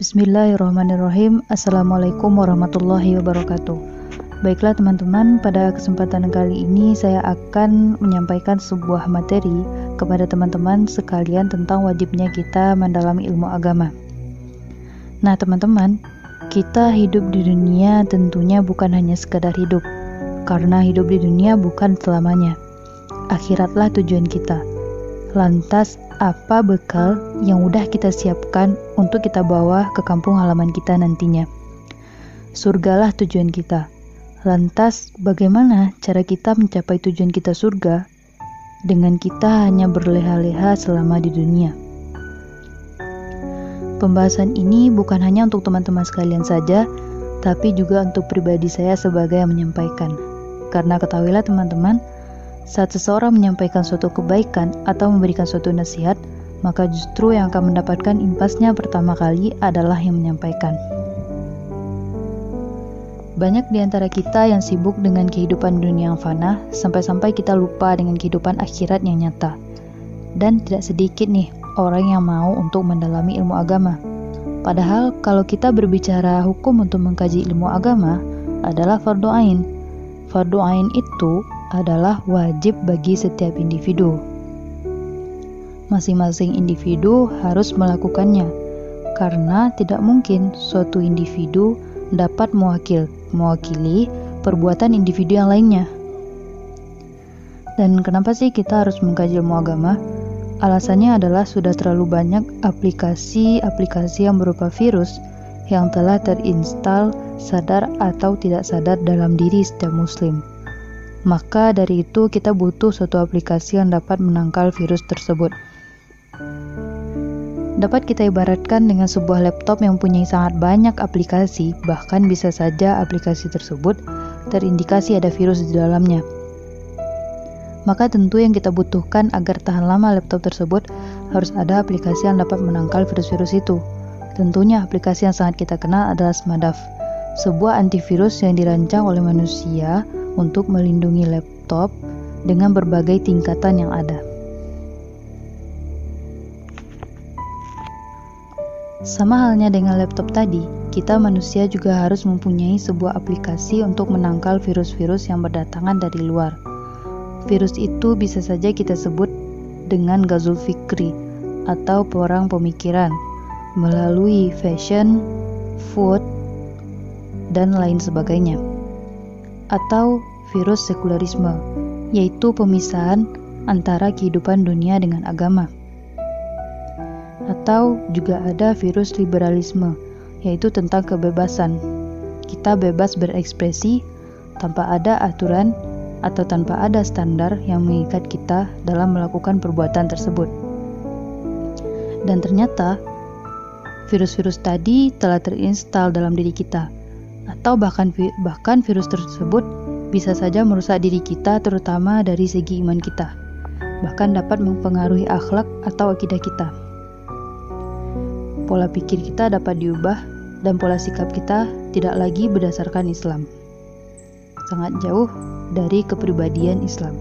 Bismillahirrahmanirrahim Assalamualaikum warahmatullahi wabarakatuh Baiklah teman-teman, pada kesempatan kali ini saya akan menyampaikan sebuah materi kepada teman-teman sekalian tentang wajibnya kita mendalami ilmu agama. Nah teman-teman, kita hidup di dunia tentunya bukan hanya sekadar hidup, karena hidup di dunia bukan selamanya. Akhiratlah tujuan kita. Lantas, apa bekal yang udah kita siapkan untuk kita bawa ke kampung halaman kita nantinya? Surgalah tujuan kita. Lantas, bagaimana cara kita mencapai tujuan kita surga dengan kita hanya berleha-leha selama di dunia? Pembahasan ini bukan hanya untuk teman-teman sekalian saja, tapi juga untuk pribadi saya sebagai yang menyampaikan. Karena ketahuilah teman-teman, saat seseorang menyampaikan suatu kebaikan atau memberikan suatu nasihat, maka justru yang akan mendapatkan impasnya pertama kali adalah yang menyampaikan. Banyak di antara kita yang sibuk dengan kehidupan dunia yang fana, sampai-sampai kita lupa dengan kehidupan akhirat yang nyata. Dan tidak sedikit nih orang yang mau untuk mendalami ilmu agama. Padahal kalau kita berbicara hukum untuk mengkaji ilmu agama adalah fardu ain. Fardu ain itu adalah wajib bagi setiap individu. Masing-masing individu harus melakukannya, karena tidak mungkin suatu individu dapat mewakil, mewakili perbuatan individu yang lainnya. Dan kenapa sih kita harus mengkaji ilmu agama? Alasannya adalah sudah terlalu banyak aplikasi-aplikasi yang berupa virus yang telah terinstal sadar atau tidak sadar dalam diri setiap muslim. Maka dari itu kita butuh suatu aplikasi yang dapat menangkal virus tersebut. Dapat kita ibaratkan dengan sebuah laptop yang punya sangat banyak aplikasi, bahkan bisa saja aplikasi tersebut terindikasi ada virus di dalamnya. Maka tentu yang kita butuhkan agar tahan lama laptop tersebut harus ada aplikasi yang dapat menangkal virus-virus itu. Tentunya aplikasi yang sangat kita kenal adalah Smadaf, sebuah antivirus yang dirancang oleh manusia untuk melindungi laptop dengan berbagai tingkatan yang ada. Sama halnya dengan laptop tadi, kita manusia juga harus mempunyai sebuah aplikasi untuk menangkal virus-virus yang berdatangan dari luar. Virus itu bisa saja kita sebut dengan gazul fikri atau perang pemikiran melalui fashion, food, dan lain sebagainya atau virus sekularisme, yaitu pemisahan antara kehidupan dunia dengan agama. Atau juga ada virus liberalisme, yaitu tentang kebebasan. Kita bebas berekspresi tanpa ada aturan atau tanpa ada standar yang mengikat kita dalam melakukan perbuatan tersebut. Dan ternyata, virus-virus tadi telah terinstal dalam diri kita atau bahkan bahkan virus tersebut bisa saja merusak diri kita terutama dari segi iman kita. Bahkan dapat mempengaruhi akhlak atau akidah kita. Pola pikir kita dapat diubah dan pola sikap kita tidak lagi berdasarkan Islam. Sangat jauh dari kepribadian Islam.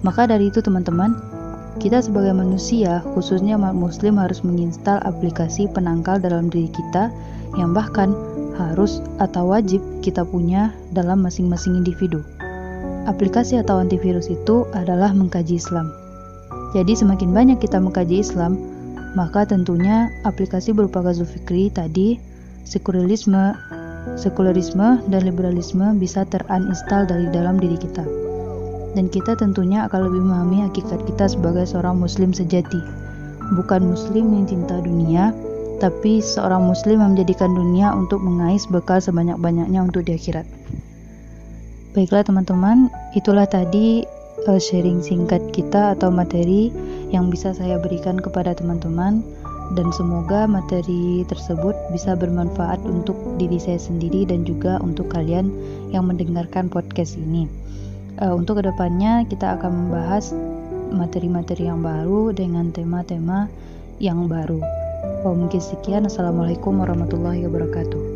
Maka dari itu teman-teman, kita sebagai manusia, khususnya umat muslim harus menginstal aplikasi penangkal dalam diri kita yang bahkan harus atau wajib kita punya dalam masing-masing individu. Aplikasi atau antivirus itu adalah mengkaji Islam. Jadi semakin banyak kita mengkaji Islam, maka tentunya aplikasi berupa Gazul Fikri tadi, sekularisme, sekularisme dan liberalisme bisa teruninstall dari dalam diri kita. Dan kita tentunya akan lebih memahami hakikat kita sebagai seorang muslim sejati, bukan muslim yang cinta dunia, tapi seorang muslim yang menjadikan dunia untuk mengais bekal sebanyak-banyaknya untuk di akhirat. Baiklah teman-teman, itulah tadi uh, sharing singkat kita atau materi yang bisa saya berikan kepada teman-teman dan semoga materi tersebut bisa bermanfaat untuk diri saya sendiri dan juga untuk kalian yang mendengarkan podcast ini. Uh, untuk ke depannya kita akan membahas materi-materi yang baru dengan tema-tema yang baru. Oh, mungkin sekian. Assalamualaikum warahmatullahi wabarakatuh.